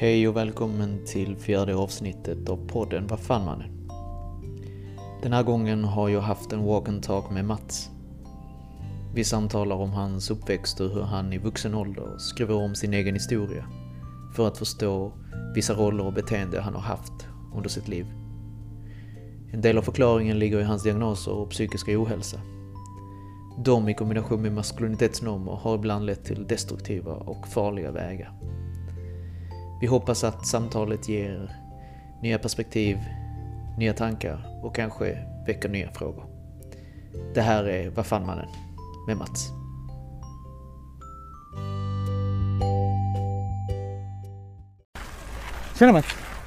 Hej och välkommen till fjärde avsnittet av podden Vad fan mannen? Den här gången har jag haft en walk and talk med Mats. Vi samtalar om hans uppväxt och hur han i vuxen ålder skriver om sin egen historia för att förstå vissa roller och beteende han har haft under sitt liv. En del av förklaringen ligger i hans diagnoser och psykiska ohälsa. De i kombination med maskulinitetsnormer har ibland lett till destruktiva och farliga vägar. Vi hoppas att samtalet ger nya perspektiv, nya tankar och kanske väcker nya frågor. Det här är Vad fan mannen med Mats. Tjena Mats!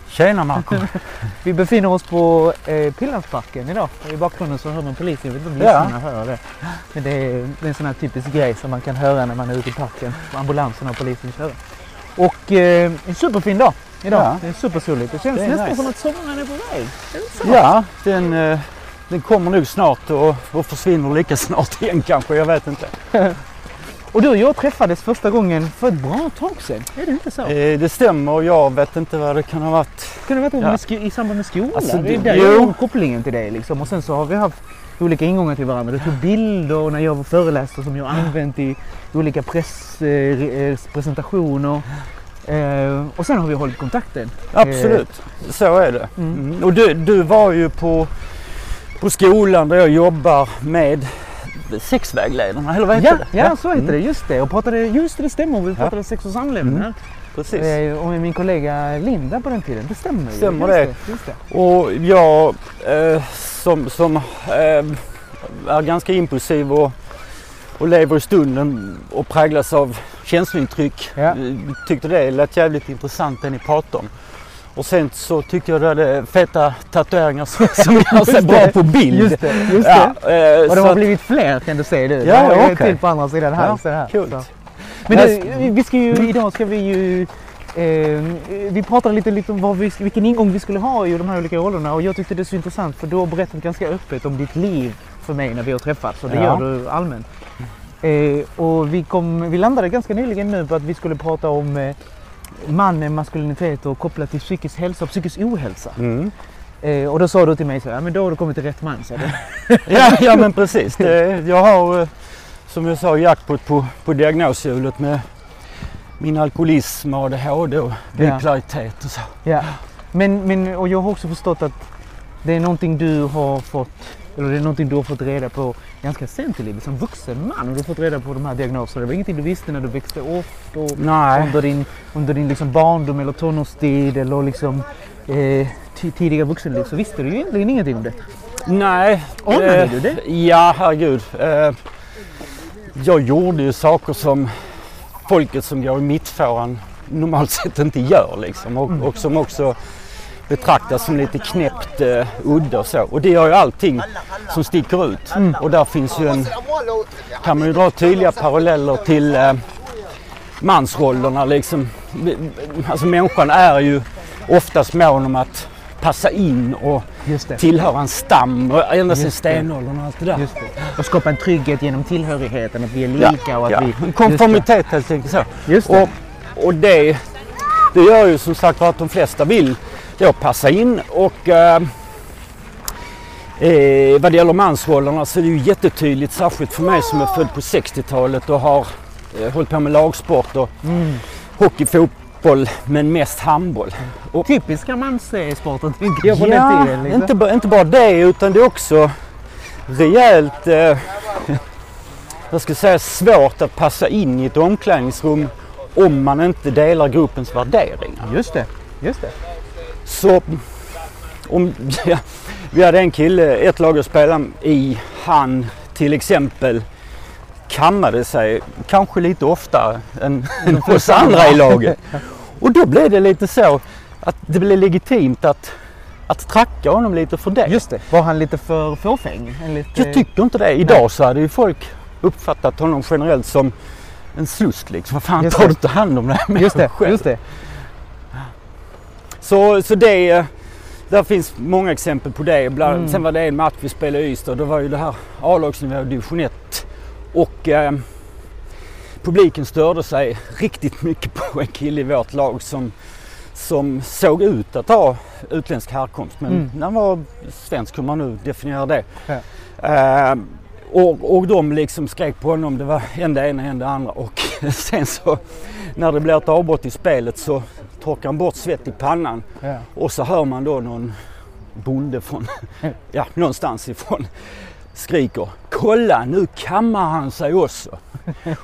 Tjena Marco! Vi befinner oss på eh, Pildammsbacken idag. I bakgrunden så hör man polisen. Jag vet inte om Ja. lyssnarna hör det. Men det är, det är en sån här typisk grej som man kan höra när man är ute i parken. Ambulansen och polisen kör. Och eh, en superfin dag idag. Ja. Det är supersoligt. Det känns Det är nästan nice. som att sommaren är på väg. Är det? Ja, den, eh, den kommer nog snart och, och försvinner lika snart igen kanske. Jag vet inte. Och du och jag träffades första gången för ett bra tag sedan. Är det inte så? Eh, det stämmer. Jag vet inte vad det kan ha varit. Kan det vara Ja. med sko- i samband med skolan? Alltså, det är det- där jo. jag har kopplingen till dig liksom. Och sen så har vi haft olika ingångar till varandra. Du tog bilder när jag var föreläste som jag använt i olika press, eh, eh. Eh, och sen har vi hållit kontakten. Absolut, så är det. Mm. Mm. Och du, du var ju på, på skolan där jag jobbar med sexvägledarna, eller vad heter Ja, det? ja, så heter Mm. det. Just det. Och pratade, just det, det stämmer. Vi pratade sex och samlevnad. Mm. Precis. Eh, och min kollega Linda på den tiden. Det stämmer ju. Stämmer just det. Just det. Och jag eh, som, som eh, är ganska impulsiv och, och lever i stunden och präglas av känslointryck. Ja. Tyckte det lät jävligt intressant det ni pratade om. Och sen så tyckte jag du hade feta tatueringar som, som gör sig bra på bild. Just det. Just Ja, det. eh, Och de har att- blivit fler kan du säga du. Ja, Det har jag okej. till på andra sidan halsen här. Coolt. Men du, vi ska ju, idag ska vi ju eh, vi pratade lite, lite om vad vi, vilken ingång vi skulle ha i de här olika rollerna och jag tyckte det är så intressant för du har berättat ganska öppet om ditt liv för mig när vi har träffats och det Ja. gör du allmänt. Eh, och vi, kom, vi landade ganska nyligen nu på att vi skulle prata om eh, mannen, maskulinitet och kopplat till psykisk hälsa och psykisk ohälsa. Mm. Eh, och då sa du till mig så här, ja men då har du kommit till rätt man. Så. Ja, ja men precis. Det, jag har eh, som jag sa jackpot på, på diagnoshjulet med min alkoholism, ADHD och Ja. bipolaritet och så. Ja. Men, men, och jag har också förstått att det är någonting du har fått, eller det är någonting du har fått reda på ganska sent i livet som vuxen man. Och du har fått reda på de här diagnoserna. Det var ingenting du visste när du växte upp och Nej. under din, under din liksom barndom eller tonårstid eller liksom eh, ti- tidiga vuxenliv så visste du ju egentligen ingenting om det. Nej. Anade eh, du det? Ja, herregud. Eh, jag gjorde ju saker som folket som går i mittfåran normalt sett inte gör liksom. Och, och som också betraktas som lite knäppt uh, udda och så. Och det gör ju allting som sticker ut. Mm. Och där finns ju en, kan man ju dra tydliga paralleller till uh, mansrollerna liksom. Alltså människan är ju oftast mån om att passa in och tillhöra en stam och ända sedan stenåldern och allt det där. Just det. Och skapa en trygghet genom tillhörigheten, att vi är lika och att ja. vi... En konformitet helt enkelt så. Just det. Och, och det, det gör ju som sagt att de flesta vill då passa in och eh, eh, vad det gäller mansrollerna så är det ju jättetydligt särskilt för mig som är född på 60-talet och har eh, hållit på med lagsport och Mm. hockey, fotboll men mest handboll. Och, Typiska manssporten tänker jag på ja, den tiden. Liksom. inte, ba, inte bara det utan det är också rejält eh, jag ska säga svårt att passa in i ett omklädningsrum om man inte delar gruppens värderingar. Just det. Just det. Så om, ja, vi hade en kille, ett lag jag spelade i, han till exempel kammade sig kanske lite oftare än, än oss andra i laget. Och då blev det lite så att det blev legitimt att, att tracka honom lite för det. Just det. Var han lite för fåfäng? Enligt, Jag tycker inte det. Idag så hade ju folk uppfattat honom generellt som en slusk liksom. Vad fan Just tar det. du inte hand om det här med Just det, själv? just det. Så, så det, där finns många exempel på det. Bland, Mm. Sen var det en match vi spelade i Ystad. Då var ju det här A-lagsnivå division 1. Och eh, publiken störde sig riktigt mycket på en kille i vårt lag som, som såg ut att ha utländsk härkomst. Men Mm. han var svensk hur man nu definierar det. Ja. Eh, och, och de liksom skrek på honom. Det var en det ena en det andra. Och sen så när det blir ett avbrott i spelet så torkar han bort svett i pannan. Ja. Och så hör man då någon bonde från, ja någonstans ifrån skriker Kolla nu kammar han sig också.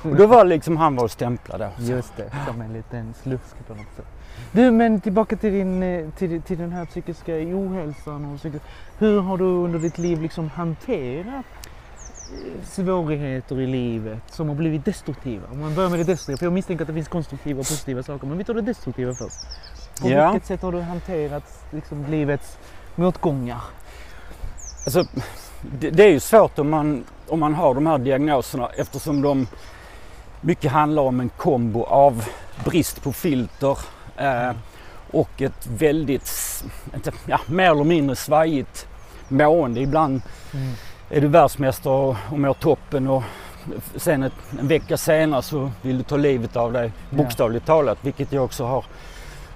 Och då var liksom han var och stämplade. Just det, som en liten slusk på något sätt. Du, men tillbaka till, din, eh, till, till den här psykiska ohälsan. Och psykisk... Hur har du under ditt liv liksom hanterat eh, svårigheter i livet som har blivit destruktiva? Om man börjar med det destruktiva, för jag misstänker att det finns konstruktiva och positiva saker. Men vi tar det destruktiva först. På Ja. vilket sätt har du hanterat liksom, livets motgångar? Alltså, det, det är ju svårt om man, om man har de här diagnoserna eftersom de mycket handlar om en kombo av brist på filter eh, och ett väldigt, inte- ja, mer eller mindre svajigt mående. Ibland Mm. är du världsmästare och, och mår toppen och sen ett, en vecka senare så vill du ta livet av dig bokstavligt talat, vilket jag också har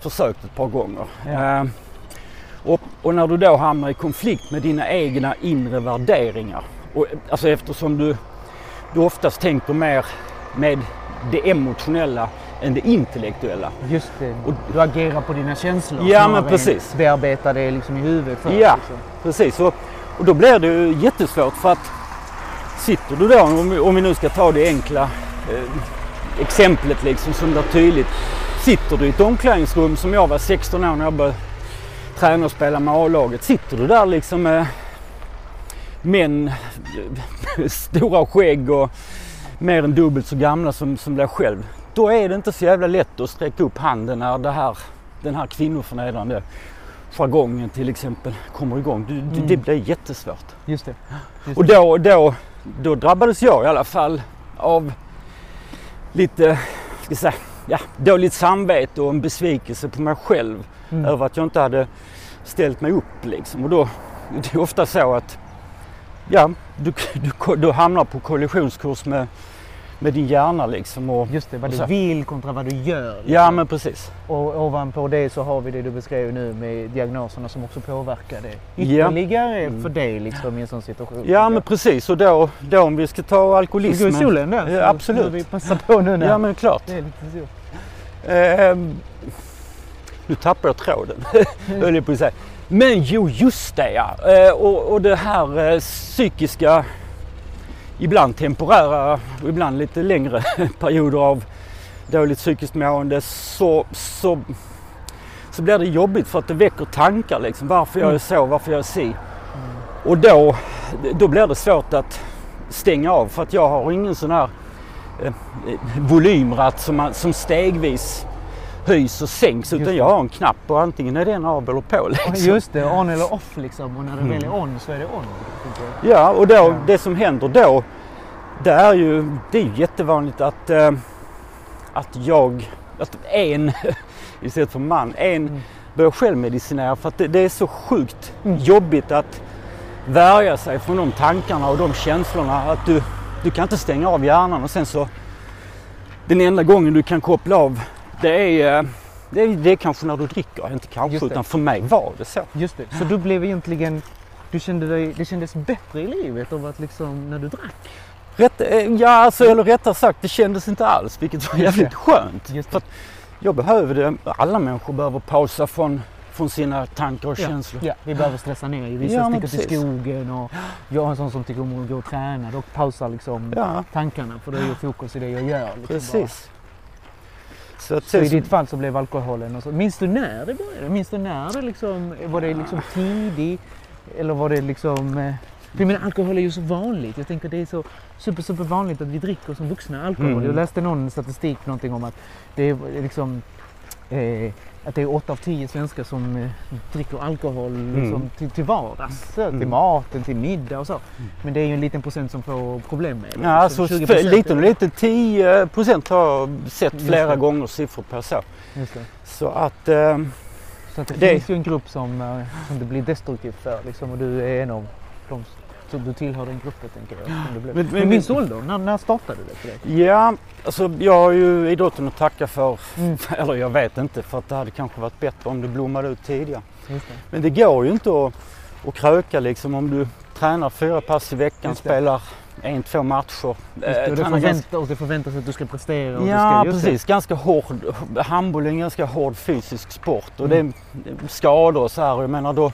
försökt ett par gånger. Ja. Eh, och, och när du då hamnar i konflikt med dina egna inre värderingar, och, alltså eftersom du, du oftast tänker mer med det emotionella än det intellektuella. Just det, Och- du agerar på dina känslor. Ja, men precis. Bearbeta det liksom i huvudet först. Ja. Liksom. Precis, och, och då blir det ju jättesvårt för att sitter du då, om vi, om vi nu ska ta det enkla eh, exemplet liksom som blir tydligt. Sitter du i ett omklädningsrum som jag var 16 år när jag började träna och spela med A-laget. Sitter du där liksom med män, stora skägg och mer än dubbelt så gamla som, som dig själv. Då är det inte så jävla lätt att sträcka upp handen när det här, den här kvinnoförnedrande jargongen till exempel kommer igång. Du, Mm. Det blir jättesvårt. Just det. Just Och då, då, då drabbades jag i alla fall av lite, ska jag säga, ja, dåligt samvete och en besvikelse på mig själv Mm. över att jag inte hade ställt mig upp liksom. Och då, det är ofta så att ja, du, du, du hamnar på kollisionskurs med, med din hjärna liksom. Och, Just det, vad du så- vill kontra vad du gör. liksom. Ja men precis. Och ovanpå det så har vi det du beskrev nu med diagnoserna som också påverkar det Ja. ytterligare Mm. för dig liksom, i en sån situation. Ja men precis och då, då om vi ska ta Ska vi gå alkoholismen. i solen där? Ja, Så absolut. får Vi passar på nu när Ja men klart. det är lite så. Ehm, nu tappar jag tråden, höll jag på att säga. Men jo, just det ja. Eh, och, och det här eh, psykiska, ibland temporära och ibland lite längre perioder av dåligt psykiskt mående så, så, så blir det jobbigt för att det väcker tankar liksom. Varför jag är så, varför jag är si. Och då, då blir det svårt att stänga av för att jag har ingen sån här eh, volymratt som, man, som stegvis höjs och sänks Just utan jag har en knapp och antingen är den av eller på. Liksom. Just det, on eller off liksom. Och när det väl är on så är det on. Ja och då, Ja. det som händer då det är ju, det är jättevanligt att, eh, att jag, att en istället för man, en Mm. börjar självmedicinera för att det, det är så sjukt Mm. jobbigt att värja sig från de tankarna och de känslorna att du, du kan inte stänga av hjärnan och sen så den enda gången du kan koppla av det är, eh, det är, det är kanske när du dricker, inte kanske Just utan för mig var det så. Just det. Så du blev egentligen... Du kände dig, det kändes bättre i livet av att liksom när du drack? Rätt, eh, ja, alltså, eller rättare sagt, det kändes inte alls, vilket var Just jävligt skönt. Just För att jag behöver det. Alla människor behöver pausa från, från sina tankar och känslor. Ja, vi behöver stressa ner. Vissa Ja, sticker till precis. skogen och jag är en sån som tycker om att gå och träna. Då pausar liksom Ja. tankarna för då är ju fokus i det jag gör. Liksom bara. Så, att, Så i ditt fall så blev alkoholen och så. Minns du när det började? Minns du när det liksom, var det liksom tidig? Eller var det liksom... eh, För menar alkohol är ju så vanligt. Jag tänker det är så super, super vanligt att vi dricker som vuxna alkohol. Mm. Jag läste någon statistik någonting om att det är liksom eh, att det är åtta av tio svenskar som eh, dricker alkohol liksom, Mm. till, till vardags. Så, Till Mm. maten, till middag och så. Men det är ju en liten procent som får problem med det. Ja, Liksom för, 20% lite och lite. 10 procent har jag sett flera gånger siffror på så. Så att eh, Så att det, Det- finns ju en grupp som, eh, som det blir destruktivt för liksom, och du är en av de att du tillhör den gruppen tänker jag. som du blev. Men- Men, men minns ålder? När, när startade det för dig? Ja, alltså jag har ju idrotten att tacka för. Mm. Eller jag vet inte för att det hade kanske varit bättre om det blommade ut tidigare. Det. Men det går ju inte att, att kröka liksom om du tränar fyra pass i veckan, spelar en, två matcher. Det, och det, förväntas, och det förväntas att du ska prestera. Och Ja du ska, precis, ganska hård. Handboll är en ganska hård fysisk sport och Mm. det är skador och så här. Jag menar då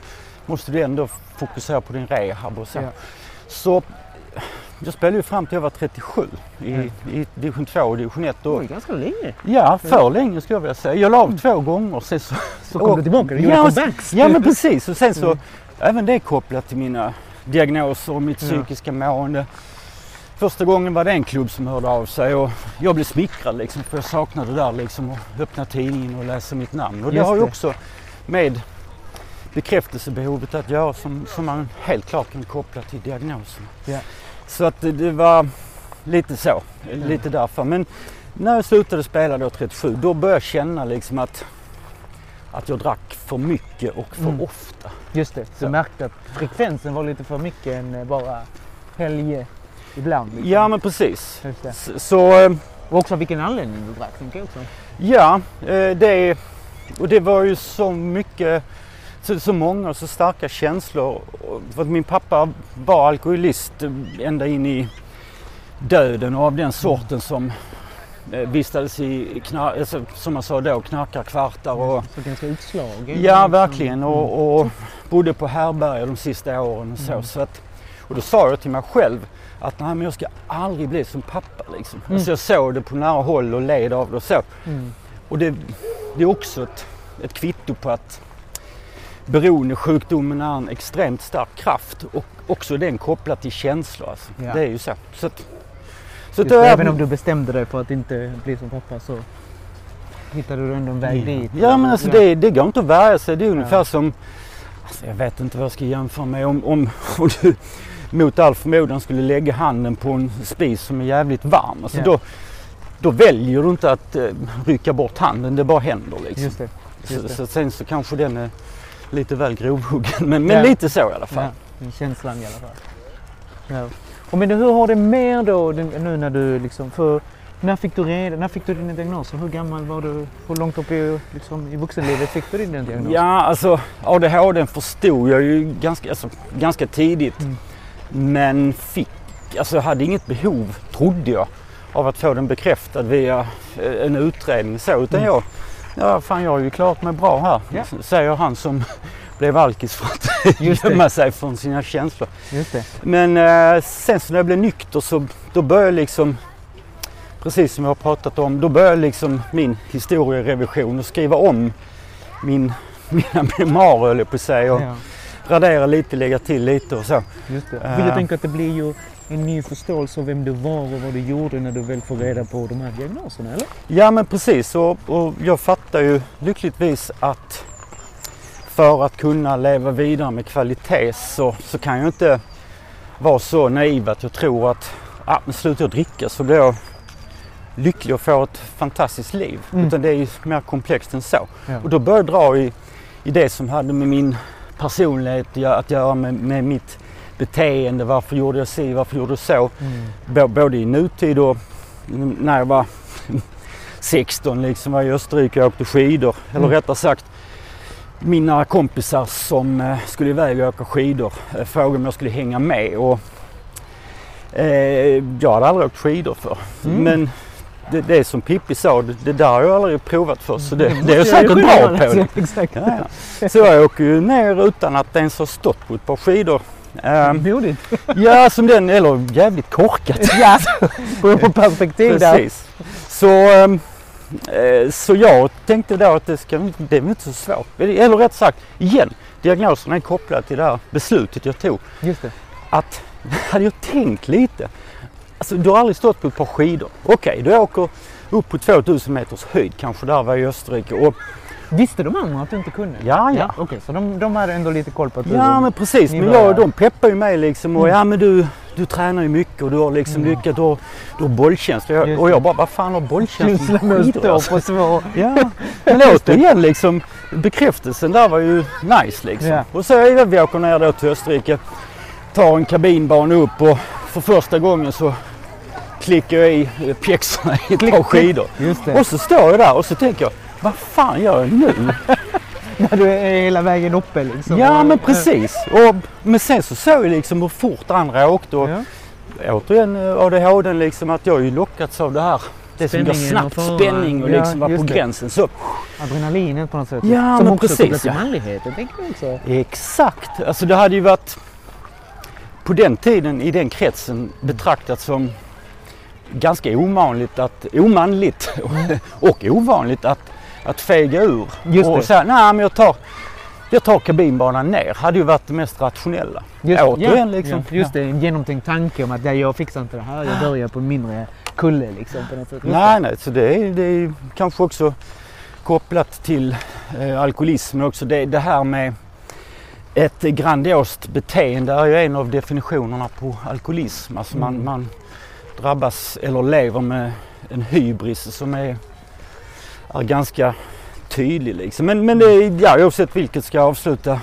måste du ändå fokusera på din rehab och så. Ja. Så jag spelade ju fram till jag var 37 i, Mm. i division 2 och division 1. Det Och, ju ganska länge. ja, för länge skulle jag vilja säga. Jag la av två gånger. Sen så, Så kom du tillbaka, du ja, comebacks. ja men precis och sen så Mm. även det kopplat till mina diagnoser och mitt Ja. psykiska mående. Första gången var det en klubb som hörde av sig och jag blev smickrad liksom för jag saknade det där liksom att öppna tidningen och läsa mitt namn. Och det Just har ju också med bekräftelsebehovet att göra som, som man helt klart kan koppla till diagnosen. Ja. Så att det, var lite så, lite därför. Men när jag slutade spela då 37 då började jag känna liksom att, att jag drack för mycket och för Mm. ofta. Just det, du Så. märkte att frekvensen var lite för mycket än eh, bara helge ibland. liksom. Ja men precis. Så, eh, Och också vilken anledning du drack tänker jag också. ja, eh, det, och det var ju så mycket, så, så många och så starka känslor. För att min pappa var alkoholist eh, ända in i döden och av den sorten som eh, vistades i, knar, alltså, som man sa då, knarkarkvartar och Så ganska utslagen. Ja, liksom. verkligen. Och, och bodde på härbärge de sista åren och så. Mm. så att, och då sa jag till mig själv att nej, men jag ska aldrig bli som pappa. Liksom. Mm. Alltså jag såg det på nära håll och led av det och så. Mm. Och det, det är också ett, ett kvitto på att beroendesjukdomen är en extremt stark kraft och också den kopplad till känslor. Alltså. Ja. Det är ju så. så, att, så Just är- även om du bestämde dig för att inte bli som pappa så hittade du ändå en väg dit. Ja men alltså Ja. det, det går inte att värja sig. Det är ungefär Ja. som, alltså jag vet inte vad jag ska jämföra med. Om, om, om du mot all förmodan skulle lägga handen på en spis som är jävligt varm. Alltså Ja. då, då väljer du inte att eh, rycka bort handen, det bara händer liksom. Just det. just så, det. så sen så kanske den är lite väl grovhuggen. Men, men Ja. lite så i alla fall. Ja, känslan i alla fall. Ja. Och men hur har det mer då nu när du liksom, för när fick du reda, när fick du din diagnos hur gammal var du? Hur långt upp i, liksom, i vuxenlivet fick du din diagnos? Ja, alltså ADHD förstod jag ju ganska, alltså, ganska tidigt. Mm. Men fick, alltså jag hade inget behov, trodde jag, av att få den bekräftad via eh, en utredning så. Utan Mm. jag, ja fan jag har ju klarat mig bra här. Ja. Säger han som blev alkis för att gömma sig från sina känslor. Men eh, sen så när jag blev nykter så då började liksom, precis som jag har pratat om, då började liksom min historierevision och skriva om min, mina memoarer höll jag på att säga. Och Ja, radera lite, lägga till lite och så. just det. Eh. Vill jag tänka att det blir ju en ny förståelse av vem du var och vad du gjorde när du väl får reda på de här diagnoserna, eller? Ja men precis och, och jag fattar ju lyckligtvis att för att kunna leva vidare med kvalitet så, så kan jag inte vara så naiv att jag tror att ah, men slutar jag dricka så blir jag lycklig och får ett fantastiskt liv. Mm. Utan det är ju mer komplext än så. Ja. Och då började jag dra i, i det som hade med min personlighet att göra- med, med mitt beteende. Varför gjorde jag si, varför gjorde jag så? Mm. Bå- både i nutid och när jag var 16 liksom var jag i Österrike och åkte skidor. Eller Mm. rättare sagt mina kompisar som eh, skulle iväg och åka skidor eh, frågade om jag skulle hänga med. Och, eh, jag hade aldrig åkt skidor för. Mm. Men det, det är som Pippi sa, det, det där har jag aldrig provat för så det, Mm, det är jag säkert bra på. Exakt. Ja, ja. Så jag åker ju ner utan att ens ha stått på ett par skidor. Ehm, Modigt. ja, som den, eller jävligt korkat. ja, beror på perspektiv där. Precis. Så, eh, så jag tänkte då att det, ska, det är inte så svårt. Eller rätt sagt, igen, diagnoserna är kopplade till det här beslutet jag tog. Just det. Att, hade jag tänkt lite. Alltså du har aldrig stått på ett par skidor. Okej, du åker upp på 2000 meters höjd kanske där var i Österrike. Och, Visste de andra att du inte kunde? ja, ja. Okej, så de, de hade ändå lite koll på att du... Ja men precis, men jag, de peppar ju mig liksom och Mm. ja men du, du tränar ju mycket och du har liksom Mm. lyckats, du har, du har bollkänsla. Jag, Just och jag bara, vad fan har bollkänsla Känslan med skidor? på svår... Ja, men återigen liksom bekräftelsen där var ju nice liksom. Ja. Och så ja, vi åker ner då till Österrike, tar en kabinbana upp och för första gången så klickar jag i pjäxorna i ett par skidor. Och så står jag där och så tänker jag, vad fan gör jag nu? När du är hela vägen uppe liksom. Ja men precis. Och, men sen så såg jag liksom hur fort andra åkte och Ja. återigen eh, ADHD liksom att jag har ju lockats av det här. Det som går snabbt, och spänning och Ja, liksom vara på det. gränsen. Så Adrenalinet på något sätt. Ja, Som men också precis, till ja. manligheten tänker jag också. Exakt! Alltså det hade ju varit på den tiden i den kretsen betraktat som ganska omanligt att, omanligt och ovanligt att, att fega ur. Just och det. säga, nej men jag tar, jag tar kabinbanan ner. Hade ju varit det mest rationella. Just, Återigen liksom. Ja, just det, en genomtänkt tanke om att ja, jag fixar inte det här. Jag börjar på en mindre kulle liksom. På något sätt. Nej, nej, så det är, det är kanske också kopplat till eh, alkoholismen också. Det, det här med ett grandiost beteende är ju en av definitionerna på alkoholism. Alltså man, Mm. man drabbas eller lever med en hybris som är, är ganska tydlig. Liksom. Men, men det, ja, oavsett vilket ska jag avsluta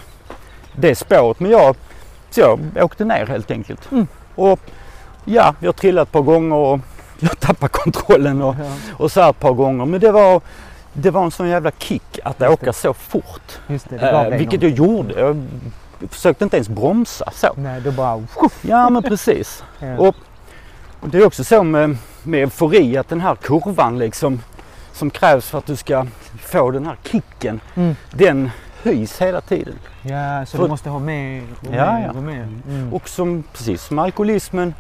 det spåret. Men jag, så jag åkte ner helt enkelt. Mm. Och ja, jag trillade ett par gånger och jag tappade kontrollen och, Ja, och så här ett par gånger. Men det var, det var en sån jävla kick att Just åka så fort. just det, det Eh, vilket något. jag gjorde. Jag försökte inte ens bromsa så. Nej, du bara... Ja men precis. Ja. Och, och det är också så med, med eufori att den här kurvan liksom som krävs för att du ska få den här kicken. Mm. Den höjs hela tiden. Ja, så För- du måste ha mer och Ja, mer ja. och mer. Mm. Och som, precis som alkoholismen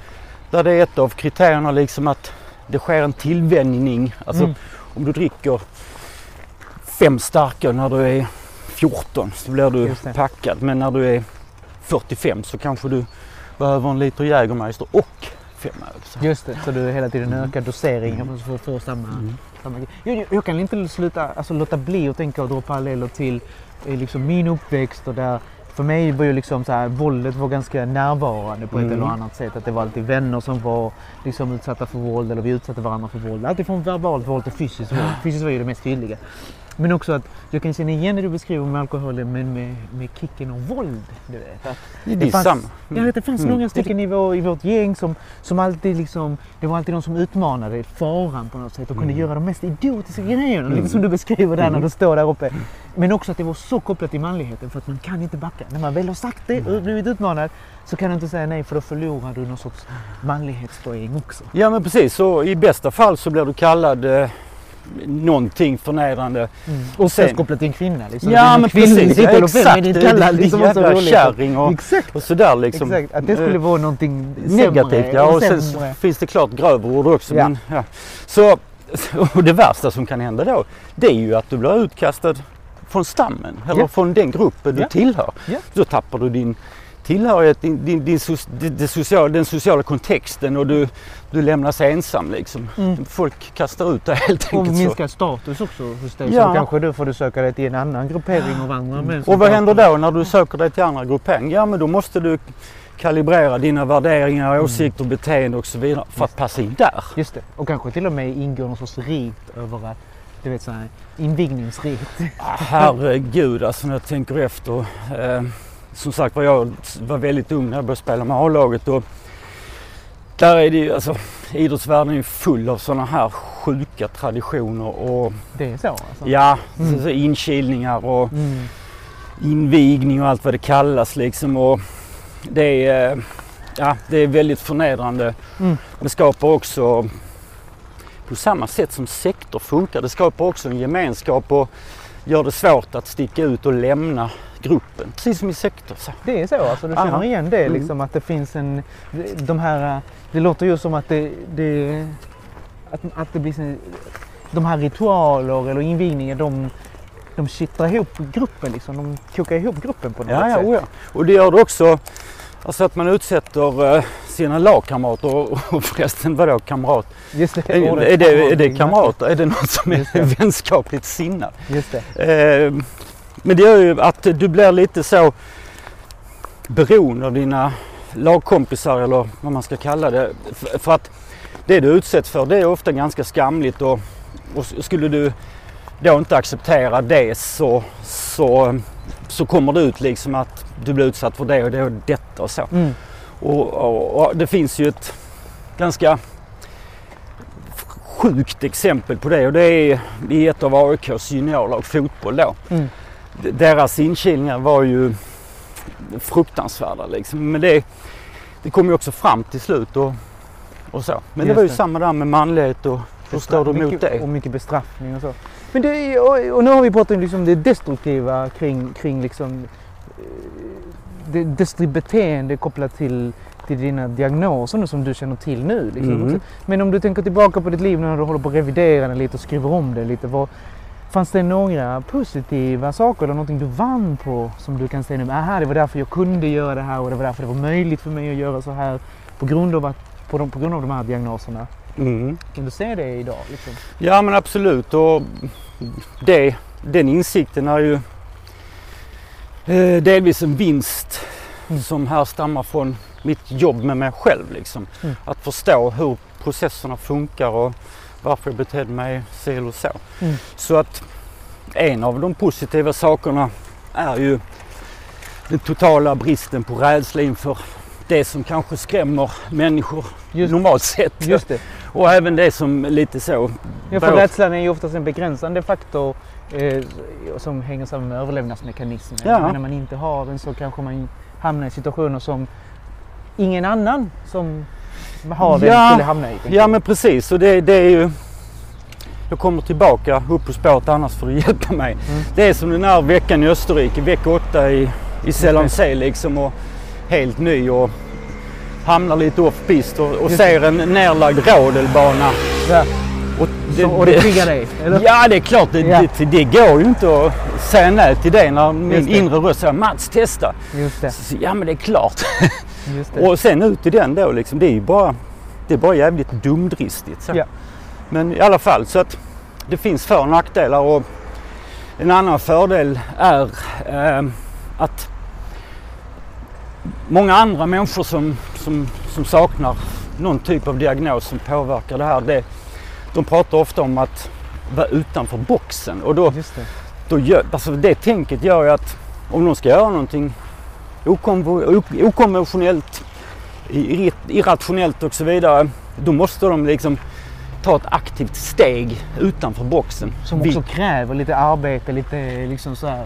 där det är ett av kriterierna liksom att det sker en tillvänjning. Alltså Mm. om du dricker fem starka när du är 14 så blir du packad. Men när du är 45 så kanske du behöver en liter Jägermeister och fem öl. Just det, så du hela tiden ökar doseringen för att få samma... Mm. Grej. jag, jag, kan inte sluta, alltså, låta bli att tänka och dra paralleller till eh, liksom, min uppväxt och där för mig var ju liksom så här, våldet var ganska närvarande på ett Mm. eller annat sätt. Att det var alltid vänner som var liksom utsatta för våld eller vi utsatte varandra för våld. Alltid från verbalt våld till fysiskt våld. Fysiskt var ju det mest tydliga. Men också att jag kan känna igen det du beskriver med alkoholen men med, med kicken och våld. Du vet. Att Det är fanns- jag vet, det fanns Mm. några stycken i, vår, i vårt gäng som, som alltid liksom, det var alltid de som utmanade faran på något sätt och kunde Mm. göra de mest idiotiska grejerna. Lite Mm. som du beskriver där när Mm. du står där uppe. Men också att det var så kopplat till manligheten för att man kan inte backa. När man väl har sagt det och blivit utmanad så kan du inte säga nej för då förlorar du någon sorts manlighetspoäng också. Ja men precis, så i bästa fall så blir du kallad eh, någonting förnedrande. Oftast Sen- kopplat till en kvinna. Liksom. Ja men precis, ja, exakt. kallad är liksom också jävla kärring och, Exakt. och sådär liksom. Exakt, att det skulle Eh, vara någonting Negativt sämre ja och sen sämre. så finns det klart grövre ord också. Ja. Men, ja. Så, och det värsta som kan hända då det är ju att du blir utkastad från stammen eller Ja. från den gruppen du tillhör. Då tappar du din tillhörighet, din, din, din, so- det, det social, den sociala kontexten och du, du lämnas ensam liksom. Mm. Folk kastar ut dig helt Och enkelt. Så. minskar status också hos dig. Ja. Så kanske du får du söka dig till en annan gruppering av andra män. som Och vad händer då när du söker dig till andra grupperingar? Ja men då måste du kalibrera dina värderingar, Mm. åsikter, beteende och så vidare för att passa in där. Just det. Och kanske till och med ingår någon sorts rit över att, du vet så här, invigningsrit. Ah, Herregud alltså när jag tänker efter. Eh, som sagt var jag var väldigt ung när jag började spela med A-laget och där är det ju alltså idrottsvärlden är full av sådana här sjuka traditioner och Det är så alltså? ja, Mm. så, så inkilningar och Mm. invigning och allt vad det kallas liksom. Och det, är, ja, det är väldigt förnedrande. Mm. Det skapar också, på samma sätt som sektor funkar, det skapar också en gemenskap och gör det svårt att sticka ut och lämna gruppen. Precis som i sektor. Så. Det är så alltså? Du känner Aha. igen det Mm. liksom att det finns en... De här... Det låter ju som att det... det att, att det blir så, De här ritualer eller invigningar de... De kittlar ihop gruppen liksom. De kokar ihop gruppen på något Ja, ja, sätt. oh ja. Och det gör det också alltså att man utsätter eh, sina lagkamrater och, förresten vadå kamrat? Just det. Är, är, det, är det kamrat. kamrater? Är det något som är vänskapligt sinnat? Just det. Eh, men det gör ju att du blir lite så beroende av dina lagkompisar eller vad man ska kalla det. För att det du utsätts för det är ofta ganska skamligt och, och skulle du då inte acceptera det så, så, så kommer det ut liksom att du blir utsatt för det och det och detta och så. Mm. Och, och, och det finns ju ett ganska sjukt exempel på det och det är i ett av AIKs juniorlag fotboll då. Mm. Deras inkilningar var ju fruktansvärda liksom. Men det, det kom ju också fram till slut och, och så. Men det Just var ju det. samma där med manlighet och hur står du emot det? Och mycket bestraffning och så. Men det, och, och nu har vi pratat om liksom det destruktiva kring, kring liksom, eh, det destruktiva beteende kopplat till, till dina diagnoser nu som du känner till nu. Liksom. Mhm. Men om du tänker tillbaka på ditt liv när du håller på att revidera den lite och skriver om det lite. Vad, fanns det några positiva saker eller någonting du vann på som du kan säga nu? Aha, det var därför jag kunde göra det här och det var därför det var möjligt för mig att göra så här på grund av, att, på, de, på grund av de här diagnoserna. Mm. Kan du se det idag? Liksom? Ja men absolut och det, den insikten är ju eh, delvis en vinst Mm. som härstammar från mitt jobb med mig själv. Liksom. Mm. Att förstå hur processerna funkar och varför jag betedde mig si eller så. Mm. Så att en av de positiva sakerna är ju den totala bristen på rädsla inför det som kanske skrämmer människor Just, normalt sett. just det. Och även det som lite så Ja, för rädslan är ju oftast en begränsande faktor eh, som hänger samman med överlevnadsmekanismer. Ja. När man inte har den så kanske man hamnar i situationer som ingen annan som har den Ja. skulle hamna i. Ja men precis och det, det är ju Jag kommer tillbaka upp på spåret annars får du hjälpa mig. Mm. Det är som den här veckan i Österrike, vecka åtta i, i Sälense liksom och helt ny och hamnar lite off-pist och, och ser en nerlagd rodelbana. Ja. Och Så, och det triggar dig? Eller? Ja det är klart, det, Ja. det, det går ju inte att säga nej till det när min det. inre röst säger Mats testa. Just det. Så, ja men det är klart. Det. Och sen ut i den då liksom. Det är ju bara, det är bara jävligt dumdristigt. Så. Ja. Men i alla fall så att det finns för och nackdelar och en annan fördel är eh, att många andra människor som, som, som saknar någon typ av diagnos som påverkar det här. Det, de pratar ofta om att vara utanför boxen och då, Just det. då gör, alltså det tänket gör ju att om de ska göra någonting okonventionellt, ir- irrationellt och så vidare, då måste de liksom ta ett aktivt steg utanför boxen. Som Vi- också kräver lite arbete, lite, liksom så här,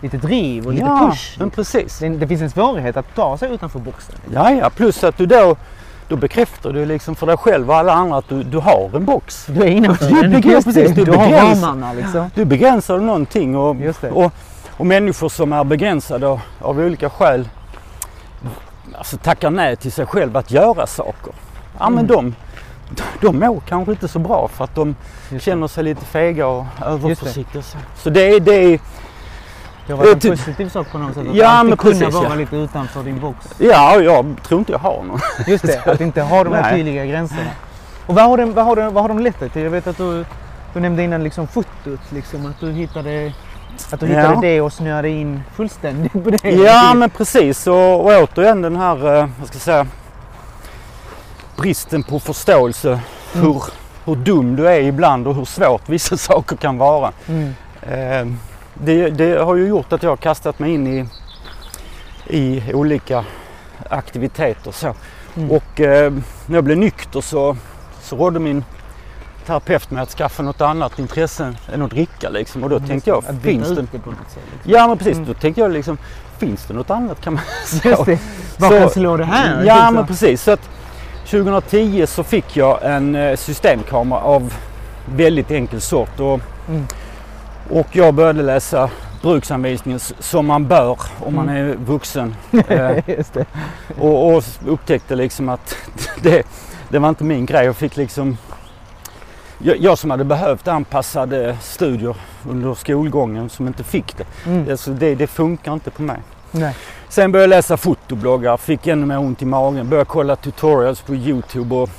lite driv och lite ja, push. men precis. Det, det finns en svårighet att ta sig utanför boxen. Ja, ja, plus att du då, då bekräftar du liksom för dig själv och alla andra att du, du har en box. Du är innanför Du den. precis, du Du har begränsar- ramarna liksom. Du begränsar någonting och, Just det. och, och människor som är begränsade av, av olika skäl alltså tackar nej till sig själv att göra saker. Ja men Mm. de, de mår kanske inte så bra för att de känner sig lite fega och överförsiktiga. Så, så det är, det är, Det har varit en typ- positiv sak på något sätt. Att Ja, alltid men kunna precis, vara ja. lite utanför din box. ja jag tror inte jag har någon. Just det, att inte ha de här Nej. tydliga gränserna. Och vad har, de, vad, har de, vad har de lett dig till? Jag vet att du, du nämnde innan liksom fotot, liksom, att du hittade, att du Ja. hittade det och snöade in fullständigt på det. Ja men precis och, och återigen den här, eh, vad ska jag säga, bristen på förståelse Mm. hur, hur dum du är ibland och hur svårt vissa saker kan vara. Mm. Eh, det, det har ju gjort att jag har kastat mig in i, i olika aktiviteter så. Mm. Och eh, när jag blev nykter så, så rådde min terapeut mig att skaffa något annat intresse än att dricka liksom. Och då tänkte jag, att finns det... det. Liksom. Ja men precis, Mm. då tänkte jag liksom, finns det något annat kan man säga. Just det. Vad kan slå det här? Ja Liksom. men precis. Så att 2010 så fick jag en eh, systemkamera av väldigt enkel sort. Och, Mm. Och jag började läsa bruksanvisningen som man bör om man Mm. är vuxen. Eh, och, och upptäckte liksom att det, det var inte min grej. Jag fick liksom jag, jag som hade behövt anpassade studier under skolgången som inte fick det. Mm. Alltså det, det funkar inte på mig. Nej. Sen började jag läsa fotobloggar, fick ännu mer ont i magen, började kolla tutorials på Youtube och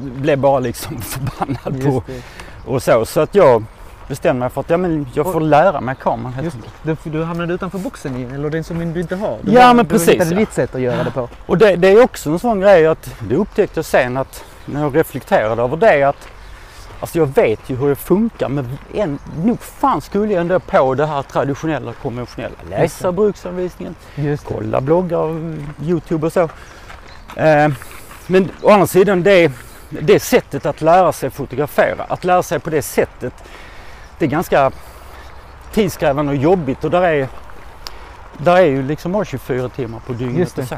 blev bara liksom förbannad på Just det. och så. Så att jag bestämde mig för att ja, men jag får lära mig kameran helt enkelt. Du, du hamnade utanför boxen igen, eller den som du inte har. Du Ja, har, men du precis, hittade ja. ditt sätt att göra det på. Och det, det är också en sån grej att det upptäckte jag sen att när jag reflekterade över det att Alltså jag vet ju hur det funkar men en, nog fan skulle jag ändå på det här traditionella konventionella. Läsa bruksanvisningen, kolla bloggar, Youtube och så. Eh, men å andra sidan det, det sättet att lära sig fotografera, att lära sig på det sättet, det är ganska tidskrävande och jobbigt och där är, där är ju liksom bara 24 timmar på dygnet. Och så.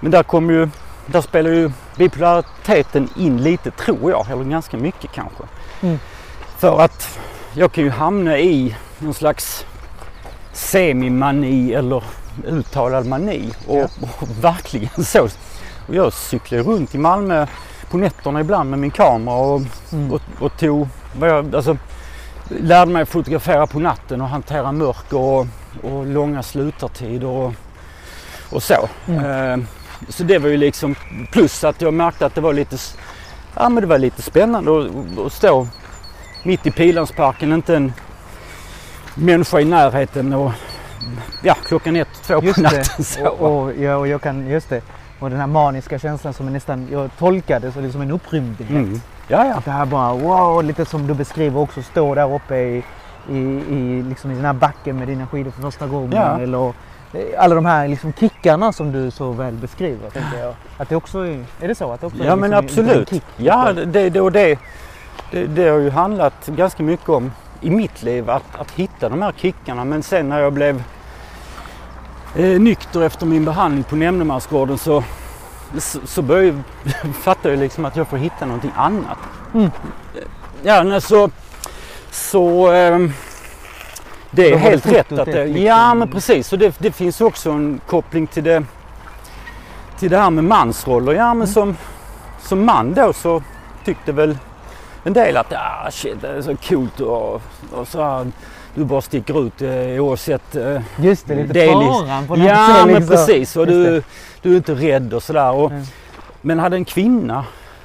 Men där kommer ju, där spelar ju bipolariteten in lite tror jag, eller ganska mycket kanske. Mm. För att jag kan ju hamna i någon slags semimani eller uttalad mani och, Ja. och verkligen så. Och jag cyklar runt i Malmö på nätterna ibland med min kamera och, Mm. och, och tog, vad jag, alltså, lärde mig fotografera på natten och hantera mörker och, och långa slutartider och, och så. Mm. Eh, så det var ju liksom plus att jag märkte att det var lite, ja, men det var lite spännande att, att stå mitt i Pilansparken, inte en människa i närheten och ja, klockan ett, två på natten. det. Så. Och, och, ja, och jag kan, just det. Och den här maniska känslan som är nästan, jag tolkade som liksom en upprymdhet. Mm. Ja, ja. Att det här bara wow, lite som du beskriver också, stå där uppe i, i, i, liksom i den här backen med dina skidor för första gången. Ja. Eller eh, alla de här liksom kickarna som du så väl beskriver. Tänker jag. Att det också är, är det så? Att det också Ja men liksom en- en absolut. kick? Ja det, det, och det, det, det har ju handlat ganska mycket om i mitt liv att, att hitta de här kickarna. Men sen när jag blev eh, nykter efter min behandling på Nämndemansgården så, så, så började jag fatta liksom att jag får hitta någonting annat. Mm. Ja så, så ehm, det är helt rätt att det, liksom- Ja men precis och det, det finns också en koppling till det till det här med mansroller. Ja men Mm. som, som man då så tyckte väl en del att ah, shit, det är så coolt och, och så här, du bara sticker ut eh, oavsett. Eh, Just det, lite Det är liksom- faran på något ja sätt, men liksom. precis och du, du är inte rädd och sådär. Och, Mm. Men hade en kvinna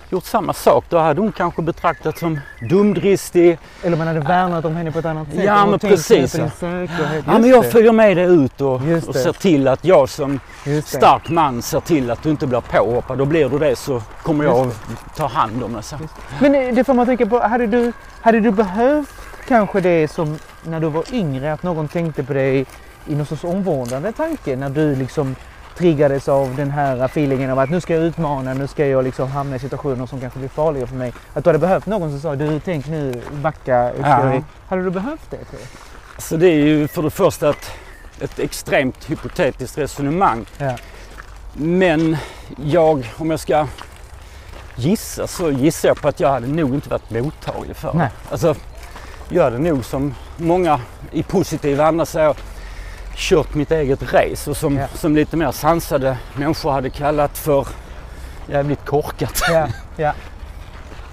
gjort samma sak då hade hon kanske betraktats som dumdristig. Eller man hade värnat om henne på ett annat sätt. Ja, men precis, säkerhet. Ja, men jag det, följer med dig ut och, och ser till att jag som stark man ser till att du inte blir påhoppad. Då blir du det så kommer jag att ta hand om sen. Men eh, det får man tänka på, hade du, hade du behövt kanske det som när du var yngre, att någon tänkte på dig i någon sorts omvårdande tanke när du liksom triggades av den här feelingen av att nu ska jag utmana, nu ska jag liksom hamna i situationer som kanske blir farliga för mig. Att du hade behövt någon som sa du tänk nu backa. Ja. Hade du behövt det tror jag? Så det är ju för det första ett, ett extremt hypotetiskt resonemang. Ja. Men jag, om jag ska gissa så gissar jag på att jag hade nog inte varit mottaglig för det. Alltså, jag hade nog som många i positiv anda säger kört mitt eget race och som, Ja. som lite mer sansade människor hade kallat för jävligt korkat. Ja, ja.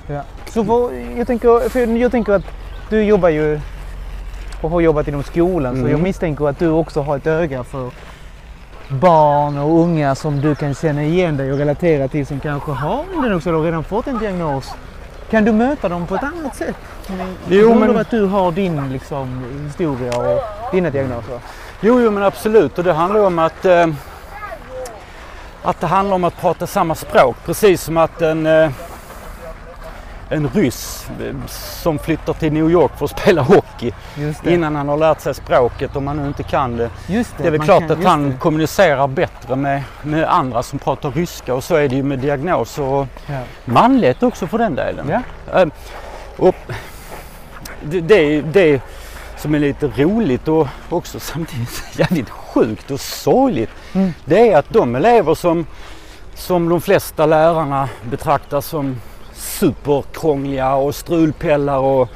ja. Så vad, jag, tänker, för jag tänker att du jobbar ju och har jobbat inom skolan så Mm. jag misstänker att du också har ett öga för barn och unga som du kan känna igen dig och relatera till som kanske har en diagnos eller redan fått en diagnos. Kan du möta dem på ett annat sätt? Jo, men- att du har din liksom, historia och dina diagnoser. Jo, jo men absolut och det handlar om att eh, att det handlar om att prata samma språk. Precis som att en, eh, en ryss eh, som flyttar till New York för att spela hockey innan han har lärt sig språket om han nu inte kan det. Det, Det är väl klart kan- att han det. kommunicerar bättre med, med andra som pratar ryska och så är det ju med diagnoser och Ja. manlighet också för den delen. Ja. Eh, och det, det, är- det som är lite roligt och också samtidigt jävligt sjukt och sorgligt. Mm. Det är att de elever som, som de flesta lärarna betraktar som superkrångliga och strulpellar och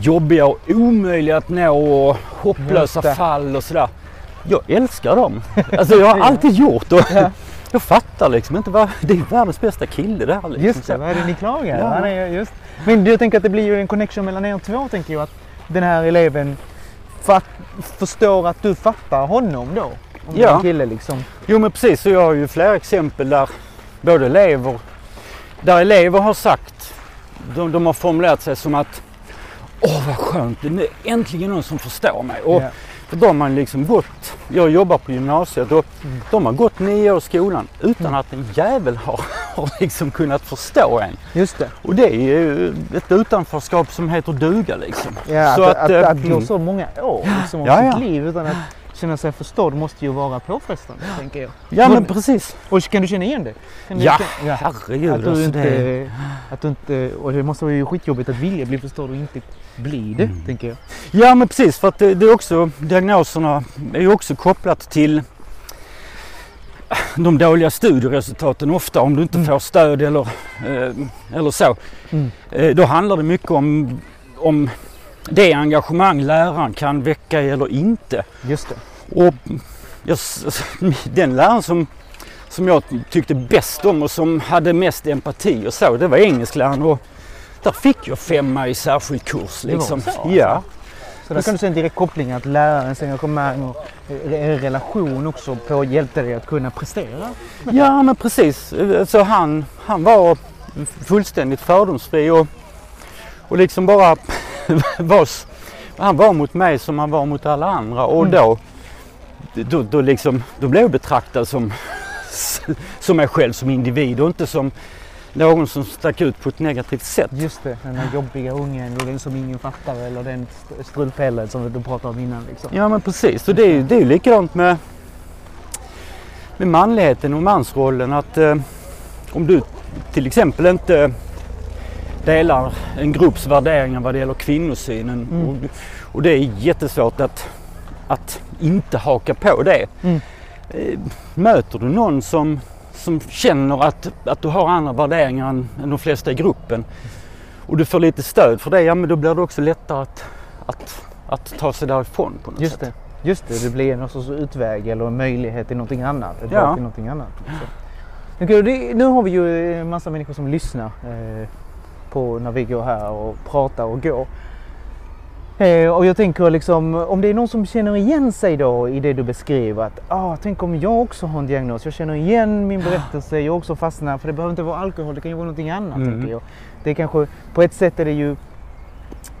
jobbiga och omöjliga att nå och hopplösa det. fall och sådär. Jag älskar dem. Alltså jag har alltid gjort och Ja. jag fattar liksom inte vad, det är världens bästa kille det här liksom. Just det, vad är det ni klagar? Ja. Han är just. Men jag tänker att det blir ju en connection mellan er två tänker jag. Att den här eleven fatt, förstår att du fattar honom då. Om Ja. kille liksom. Jo men precis, så jag har ju flera exempel där både elever, där elever har sagt, de, de har formulerat sig som att Åh vad skönt, det är äntligen någon som förstår mig. Och Ja. för de har liksom gått, jag jobbar på gymnasiet och Mm. de har gått nio år i skolan utan Mm. att en jävel har, har liksom kunnat förstå en. Just det. Och det är ju ett utanförskap som heter duga liksom. Ja, Så att, att, att, eh, att, gå mm. så många år liksom, av Ja, sitt ja. liv utan att känna sig förstådd måste ju vara påfrestande, tänker jag. Ja men precis. Och kan du känna igen det? Ja, känna- herregud. Att du, alltså, inte, det... att du inte... Och det måste vara ju skitjobbigt att vilja bli förstådd och inte bli det, Mm. tänker jag. Ja men precis för att det, det är också, diagnoserna är ju också kopplat till de dåliga studieresultaten ofta om du inte Mm. får stöd eller, eh, eller så. Mm. Eh, då handlar det mycket om, om det engagemang läraren kan väcka eller inte. Just det. Och den läraren som, som jag tyckte bäst om och som hade mest empati och så, det var engelskläraren. Och där fick jag femma i särskild kurs. Det var Liksom. så? Ja. Så där kan du se en direkt koppling att lärarens engagemang och relation också på hjälpte dig att kunna prestera. ja, men precis. Så han, han var fullständigt fördomsfri och, och liksom bara var, han var mot mig som han var mot alla andra och Mm. då, då, då, liksom, då blev jag betraktad som, som mig själv som individ och inte som någon som stack ut på ett negativt sätt. Just det, den här jobbiga ungen och den som ingen fattar eller den st- strulpellen som du pratade om innan. Liksom. Ja men precis, och det är ju det är likadant med, med manligheten och mansrollen att eh, om du till exempel inte delar en grupps värderingar vad det gäller kvinnosynen Mm. och, och det är jättesvårt att, att inte haka på det. Mm. Eh, möter du någon som, som känner att, att du har andra värderingar än, än de flesta i gruppen och du får lite stöd för det, ja men då blir det också lättare att, att, att ta sig därifrån på något Just sätt. det. Just det, det blir någon sorts utväg eller en möjlighet till någonting annat. Ett Ja. till någonting annat. Så. Nu har vi ju en massa människor som lyssnar eh, på när vi går här och pratar och går. Eh, och jag tänker liksom, om det är någon som känner igen sig då i det du beskriver. Att, ah, tänk om jag också har en diagnos. Jag känner igen min berättelse. Jag också fastnar. För det behöver inte vara alkohol. Det kan ju vara någonting annat. Mm. Det kanske, på ett sätt är det ju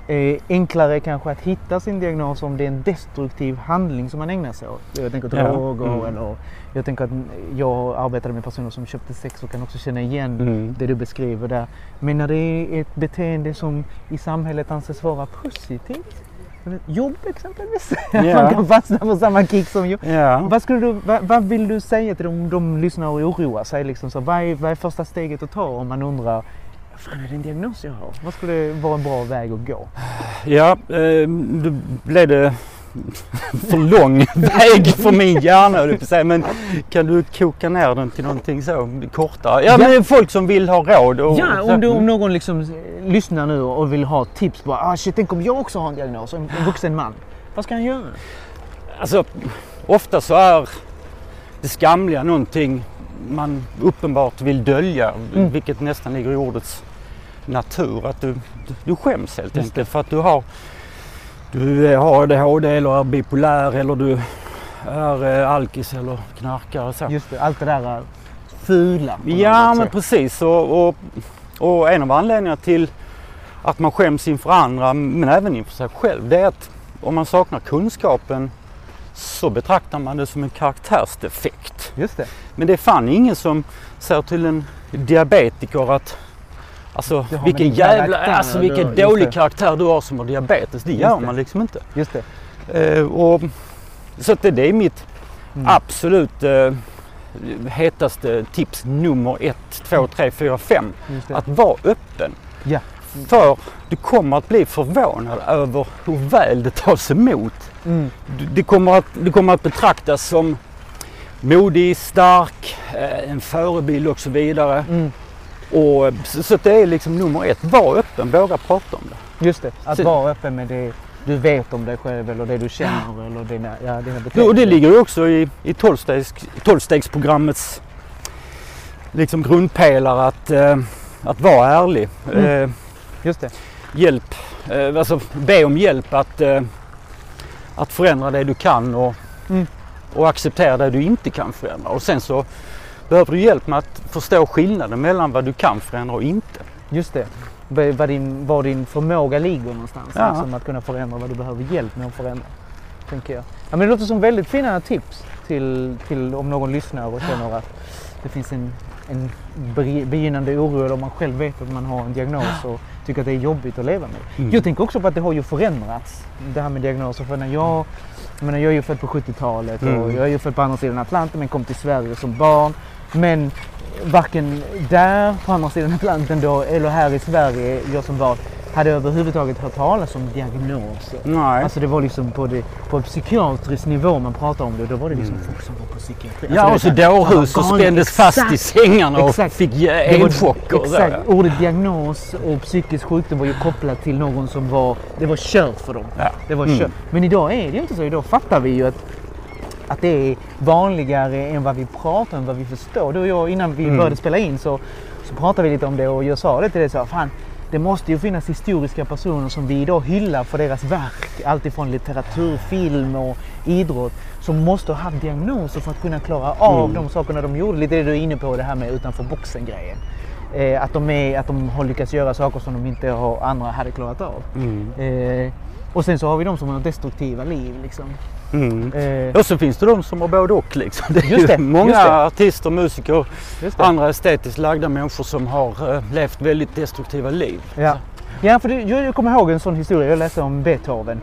eh, enklare kanske att hitta sin diagnos om det är en destruktiv handling som man ägnar sig åt. Jag tänker Ja. droger Mm. eller jag tänker att jag arbetade med personer som köpte sex och kan också känna igen Mm. det du beskriver där. Men när det är ett beteende som i samhället anses vara positivt. Jobb exempelvis. Ja. Man kan fastna på samma kick som jobb. Ja. Vad, skulle du, vad, vad vill du säga till dem de lyssnar och oroar sig? Liksom så, vad, är, vad är första steget att ta om man undrar Fan, är det en diagnos jag har? Vad skulle vara en bra väg att gå? Ja, eh, då blev det för lång väg för min hjärna. Men kan du koka ner den till någonting så kortare? Ja, men folk som vill ha råd. Och, Ja, om, du, om någon liksom lyssnar nu och vill ha tips på ah, shit, tänk om jag också har en diagnos, en, en vuxen man. Vad ska han göra? Alltså, ofta så är det skamliga någonting man uppenbart vill dölja, Mm. vilket nästan ligger i ordets natur. Att du, du, skäms helt enkelt för att du har, du eh, har ADHD eller är bipolär eller du är eh, alkis eller knarkare. Så. Just det, allt det där är fula. Ja men precis och, och, och en av anledningarna till att man skäms inför andra men även inför sig själv det är att om man saknar kunskapen så betraktar man det som en karaktärsdefekt. Just det. Men det är fan ingen som säger till en diabetiker att Alltså Du vilken jävla, alltså du- vilken dålig karaktär du har som har diabetes. Det Just gör det. man liksom inte. Just det. Eh, och, så att det, det är mitt Mm. absolut eh, hetaste tips nummer ett, två, tre, fyra, fem. Att vara öppen. Ja. För du kommer att bli förvånad över hur väl det tas emot. Mm. Du, det kommer att, du kommer att betraktas som modig, stark, eh, en förebild och så vidare. Mm. Och, så, så det är liksom nummer ett. Var öppen, våga prata om det. Just det. Att Så- vara öppen med det du vet om dig själv eller det du känner eller dina, ja, dina beteenden. och det ligger ju också i, i tolvstegs- tolvstegsprogrammets liksom grundpelare att, eh, att vara ärlig. Mm. Eh, Just det. hjälp, eh, alltså be om hjälp att, eh, att förändra det du kan och, Mm. och acceptera det du inte kan förändra. Och sen så behöver du hjälp med att förstå skillnaden mellan vad du kan förändra och inte. Just det. Var din, var din förmåga ligger någonstans. Ja. Liksom att kunna förändra vad du behöver hjälp med att förändra. Tänker jag. Ja, men det låter som väldigt fina tips till, till om någon lyssnar och känner att det finns en, en be- begynnande oro eller om man själv vet att man har en diagnos och tycker att det är jobbigt att leva med. Mm. Jag tänker också på att det har ju förändrats. Det här med diagnoser. För när jag Jag menar, jag är ju född på 70-talet och Mm. jag är ju född på andra sidan Atlanten men kom till Sverige som barn. Men varken där på andra sidan Atlanten då eller här i Sverige, jag som barn, hade överhuvudtaget hört talas om diagnoser. Nej. Alltså det var liksom på, det, på psykiatrisk nivå man pratade om det. Då var det liksom folk som var på psykiatri. Mm. ja, Alltså, och så dårhus och "Fan, vad spändes galet." fast i sängarna och Exakt. fick elchocker. och. Exakt. Ordet diagnos och psykisk sjukdom var ju kopplat till någon som var... Det var kört för dem. Ja. Det var Mm. kört. Men idag är det ju inte så. Idag fattar vi ju att, att det är vanligare än vad vi pratar om, vad vi förstår. Du och jag, innan vi Mm. började spela in så, så pratade vi lite om det och jag sa det till dig så fan det måste ju finnas historiska personer som vi idag hyllar för deras verk. Alltifrån litteratur, film och idrott. Som måste ha haft diagnoser för att kunna klara av Mm. de sakerna de gjorde. Lite det du är inne på, det här med utanför boxen-grejen. Eh, att, de är, att de har lyckats göra saker som de inte har, andra hade klarat av. Mm. Eh, och sen så har vi de som har destruktiva liv. Liksom. Mm. Eh, Och så finns det de som har både och. Liksom. Det är Just ju det, många just det. artister, musiker, andra estetiskt lagda människor som har eh, levt väldigt destruktiva liv. Ja, ja för det, jag, kommer ihåg en sån historia jag läste om Beethoven.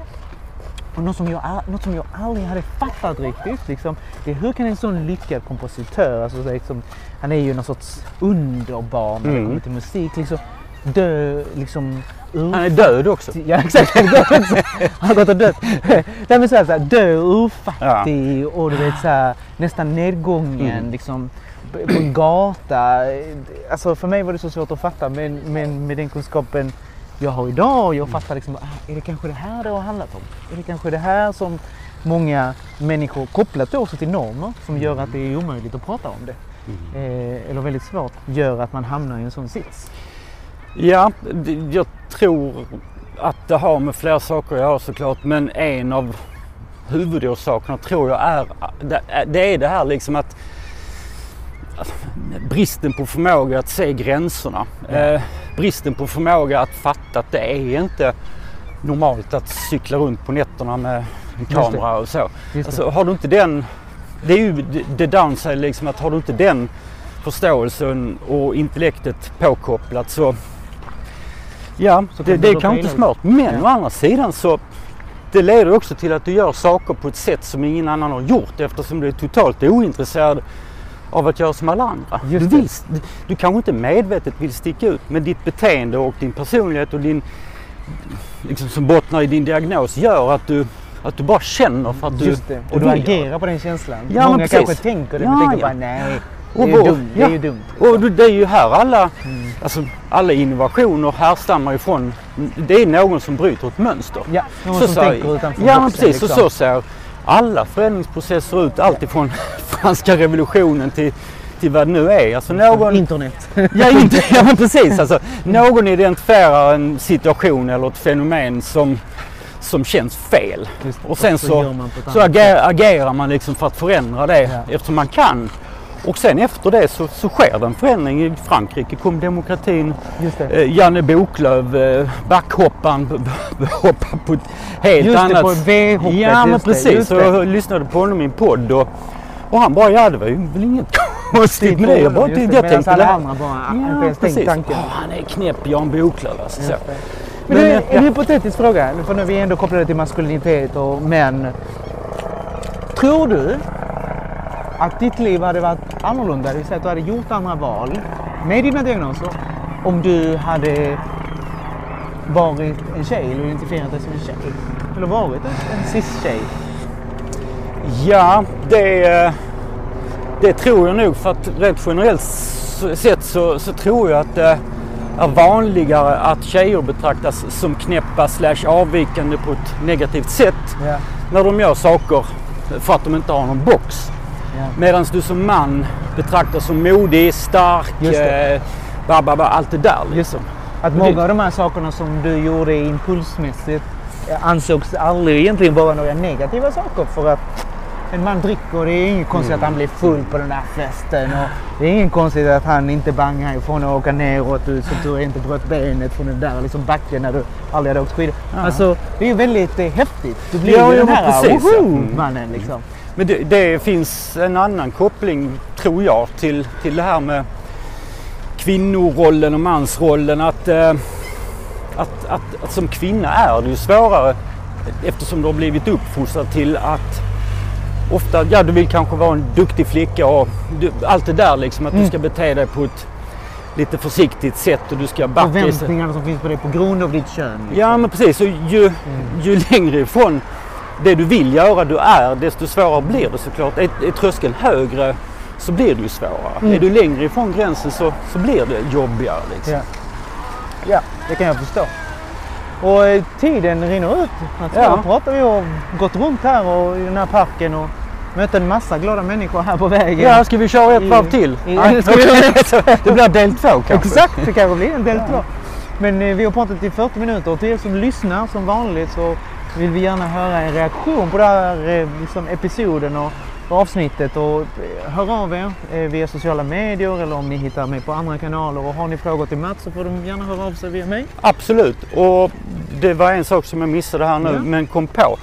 Och något, som jag, något som jag aldrig hade fattat riktigt. Liksom, det är hur kan en sån lyckad kompositör, alltså liksom, han är ju någon sorts underbarn när det Mm. kommer till musik, liksom, dö liksom ur Han är död också. Ja exakt, han har gått också. Han har gått och dött. Nej men såhär, dö urfattig och du vet såhär nästan nedgången Mm. liksom på en gata. Alltså för mig var det så svårt att fatta men, men med den kunskapen jag har idag och jag fattar liksom, ah, är det kanske det här det har handlat om? Är det kanske det här som många människor, kopplat då också till normer, som gör att det är omöjligt att prata om det. Eh, eller väldigt svårt, gör att man hamnar i en sån sits. Ja, jag tror att det har med flera saker att göra såklart. Men en av huvudorsakerna tror jag är det, är det här liksom att att bristen på förmåga att se gränserna. Eh, bristen på förmåga att fatta att det är inte normalt att cykla runt på nätterna med en kamera och så. Alltså, har du inte den, det är ju det- det downside liksom att har du inte den förståelsen och intellektet påkopplat så ja, Så det, kan det är kanske inte smart. Men Ja. å andra sidan så det leder också till att du gör saker på ett sätt som ingen annan har gjort eftersom du är totalt ointresserad av att göra som alla andra. Just Du, vill, du, du kanske inte medvetet vill sticka ut men ditt beteende och din personlighet och din liksom, som bottnar i din diagnos gör att du, att du bara känner för att du Just det. Och du agerar på den känslan. Ja, Många kanske tänker det Ja, men tänker ja. bara nej. Och Det är, vad- dumt. det ja. är ju dumt. Och du- det är ju här alla, Mm. alltså, alla innovationer härstammar ifrån. Det är någon som bryter ett mönster. Ja, någon Så som sa- tänker utanför Ja men precis, liksom. och så ser alla förändringsprocesser ut. Alltifrån franska revolutionen till, till vad det nu är. Alltså någon, Internet. ja, inte, ja men precis, alltså, någon identifierar en situation eller ett fenomen som, som känns fel. Just. Och sen så- man på ett Så annat agerar, agerar man liksom för att förändra det Ja. eftersom man kan. Och sen efter det så, så sker det en förändring. I Frankrike kom demokratin. Just det. Eh, Janne Boklöv, eh, backhopparen, hoppar på ett helt Just det, annat... på V-hoppet. Ja men just det, precis. just Så det. jag lyssnade på honom i en podd och, och han bara, ja det var ju väl inget konstigt med det. Jag, bara, Just det, jag tänkte alla det. andra bara Ja ens precis. tanken. Åh, han är knäpp Jan Boklöv alltså. Så. Just det. Men, Men, det eh, en hypotetisk fråga, för nu är vi ändå kopplade till maskulinitet och män. Tror du att ditt liv hade varit annorlunda, det vill säga att du hade gjort andra val med dina diagnoser om du hade varit en tjej eller identifierat dig som en tjej? Eller varit en, en cis-tjej? Ja, det, det tror jag nog för att rent generellt sett så, så tror jag att det är vanligare att tjejer betraktas som knäppa slash avvikande på ett negativt sätt Ja. när de gör saker för att de inte har någon box. Ja. Medan du som man betraktas som modig, stark, eh, ba, ba, ba, allt det där liksom. Att många av de här sakerna som du gjorde impulsmässigt eh, ansågs aldrig egentligen vara några negativa saker för att en man dricker och det är inget konstigt att han blir full på den där festen och det är inget konstigt att han inte bangar ifrån att åka neråt du, att du inte bröt benet från den där liksom backen när du aldrig hade åkt skidor. Ja. Alltså det är ju väldigt eh, häftigt. Du blir Ja, ju den här precis, woho Mm. mannen liksom. Men det, det finns en annan koppling, tror jag, till, till det här med kvinnorollen och mansrollen. Att, eh, att, att, att som kvinna är det ju svårare eftersom du har blivit uppfostrad till att ofta, ja du vill kanske vara en duktig flicka och du, allt det där liksom att Mm. du ska bete dig på ett lite försiktigt sätt och du ska backa. Förväntningarna som finns på dig på grund av ditt kön. liksom. Ja men precis, och ju, ju längre ifrån det du vill göra du är desto svårare blir det såklart. Är, är tröskeln högre så blir det ju svårare. Mm. Är du längre ifrån gränsen så, så blir det jobbigare. Liksom. Ja. ja, det kan jag förstå. Och eh, tiden rinner ut. Alltså, Ja. Pratar vi och gått runt här och i den här parken och mött en massa glada människor här på vägen. Ja, ska vi köra ett varv till? i- Nej, ska vi det blir del två kanske? Exakt, det kanske blir en del två. Men eh, vi har pratat i 40 minuter och till er som lyssnar som vanligt så vill vi gärna höra en reaktion på den här eh, liksom, episoden och, avsnittet. Och, eh, hör av er eh, via sociala medier eller om ni hittar mig på andra kanaler. Och har ni frågor till Mats så får de gärna höra av sig via mig. Absolut. Och det var en sak som jag missade här nu Ja. men kom på.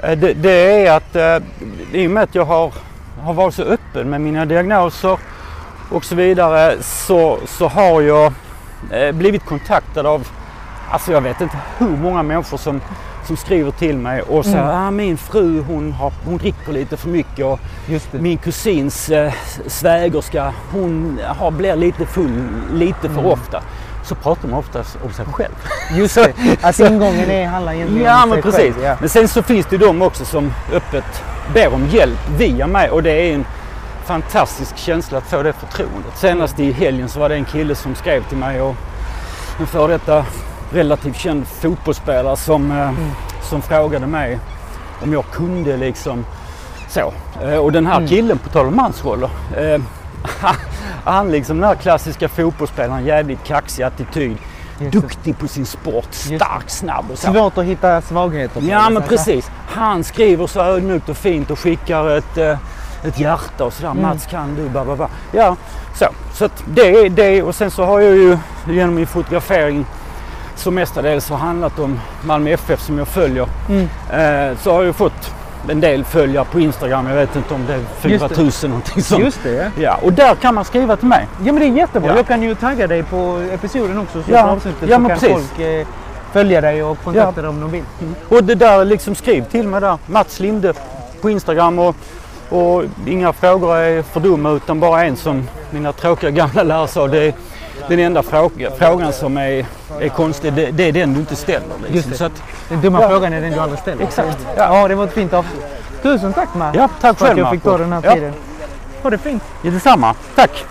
Det, det är att i och med att jag har, har varit så öppen med mina diagnoser och så vidare så, så har jag blivit kontaktad av, alltså jag vet inte hur många människor som, som skriver till mig och säger Mm. ah, min fru hon, har, hon dricker lite för mycket och min kusins eh, svägerska hon har, blir lite full lite för Mm. ofta. Så pratar man oftast om sig själv. Just det. Att ingången är, handlar egentligen Ja om men sig precis. själv. Ja. Men sen så finns det ju de också som öppet ber om hjälp via mig och det är en fantastisk känsla att få det förtroendet. Senast i helgen så var det en kille som skrev till mig och en före detta relativt känd fotbollsspelare som, eh, som frågade mig om jag kunde liksom så. Eh, Och den här Mm. killen, på tal om mansroller, eh, han liksom den här klassiska fotbollsspelaren, jävligt kaxig attityd, Just det. duktig på sin sport, det. stark, snabb och så. Svårt att hitta svagheter. Ja det, men så- precis. Han skriver så ödmjukt och fint och skickar ett, eh, ett hjärta och sådär. Mm. Mats kan du? Ba, ba, ba. Ja, så. Så att det är det. Och sen så har jag ju genom min fotografering som mestadels har handlat om Malmö FF som jag följer. Mm. Eh, så har jag fått en del följare på Instagram. Jag vet inte om det är 4000 någonting sånt. Just det, ja. Ja, och där kan man skriva till mig. Ja men det är jättebra. Ja. Jag kan ju tagga dig på episoden också. Så Ja. på avsnittet Ja, så men kan precis. folk eh, följa dig och kontakta dig om de vill. Och det där liksom skriv till mig där. Mats Linde på Instagram och, och inga frågor är för dumma utan bara en som mina tråkiga gamla lärare sa. Det är den enda fråga, frågan som är, är konstig. Det, det är den du inte ställer. Just Liksom. det. Så att, Den dumma Ja. frågan är den du aldrig ställer. Exakt. Ja, det var ett fint avsnitt. Tusen tack Mats ja, tack för att själv jag fick ta den här Ja, tiden. Ha det fint. detsamma. Tack.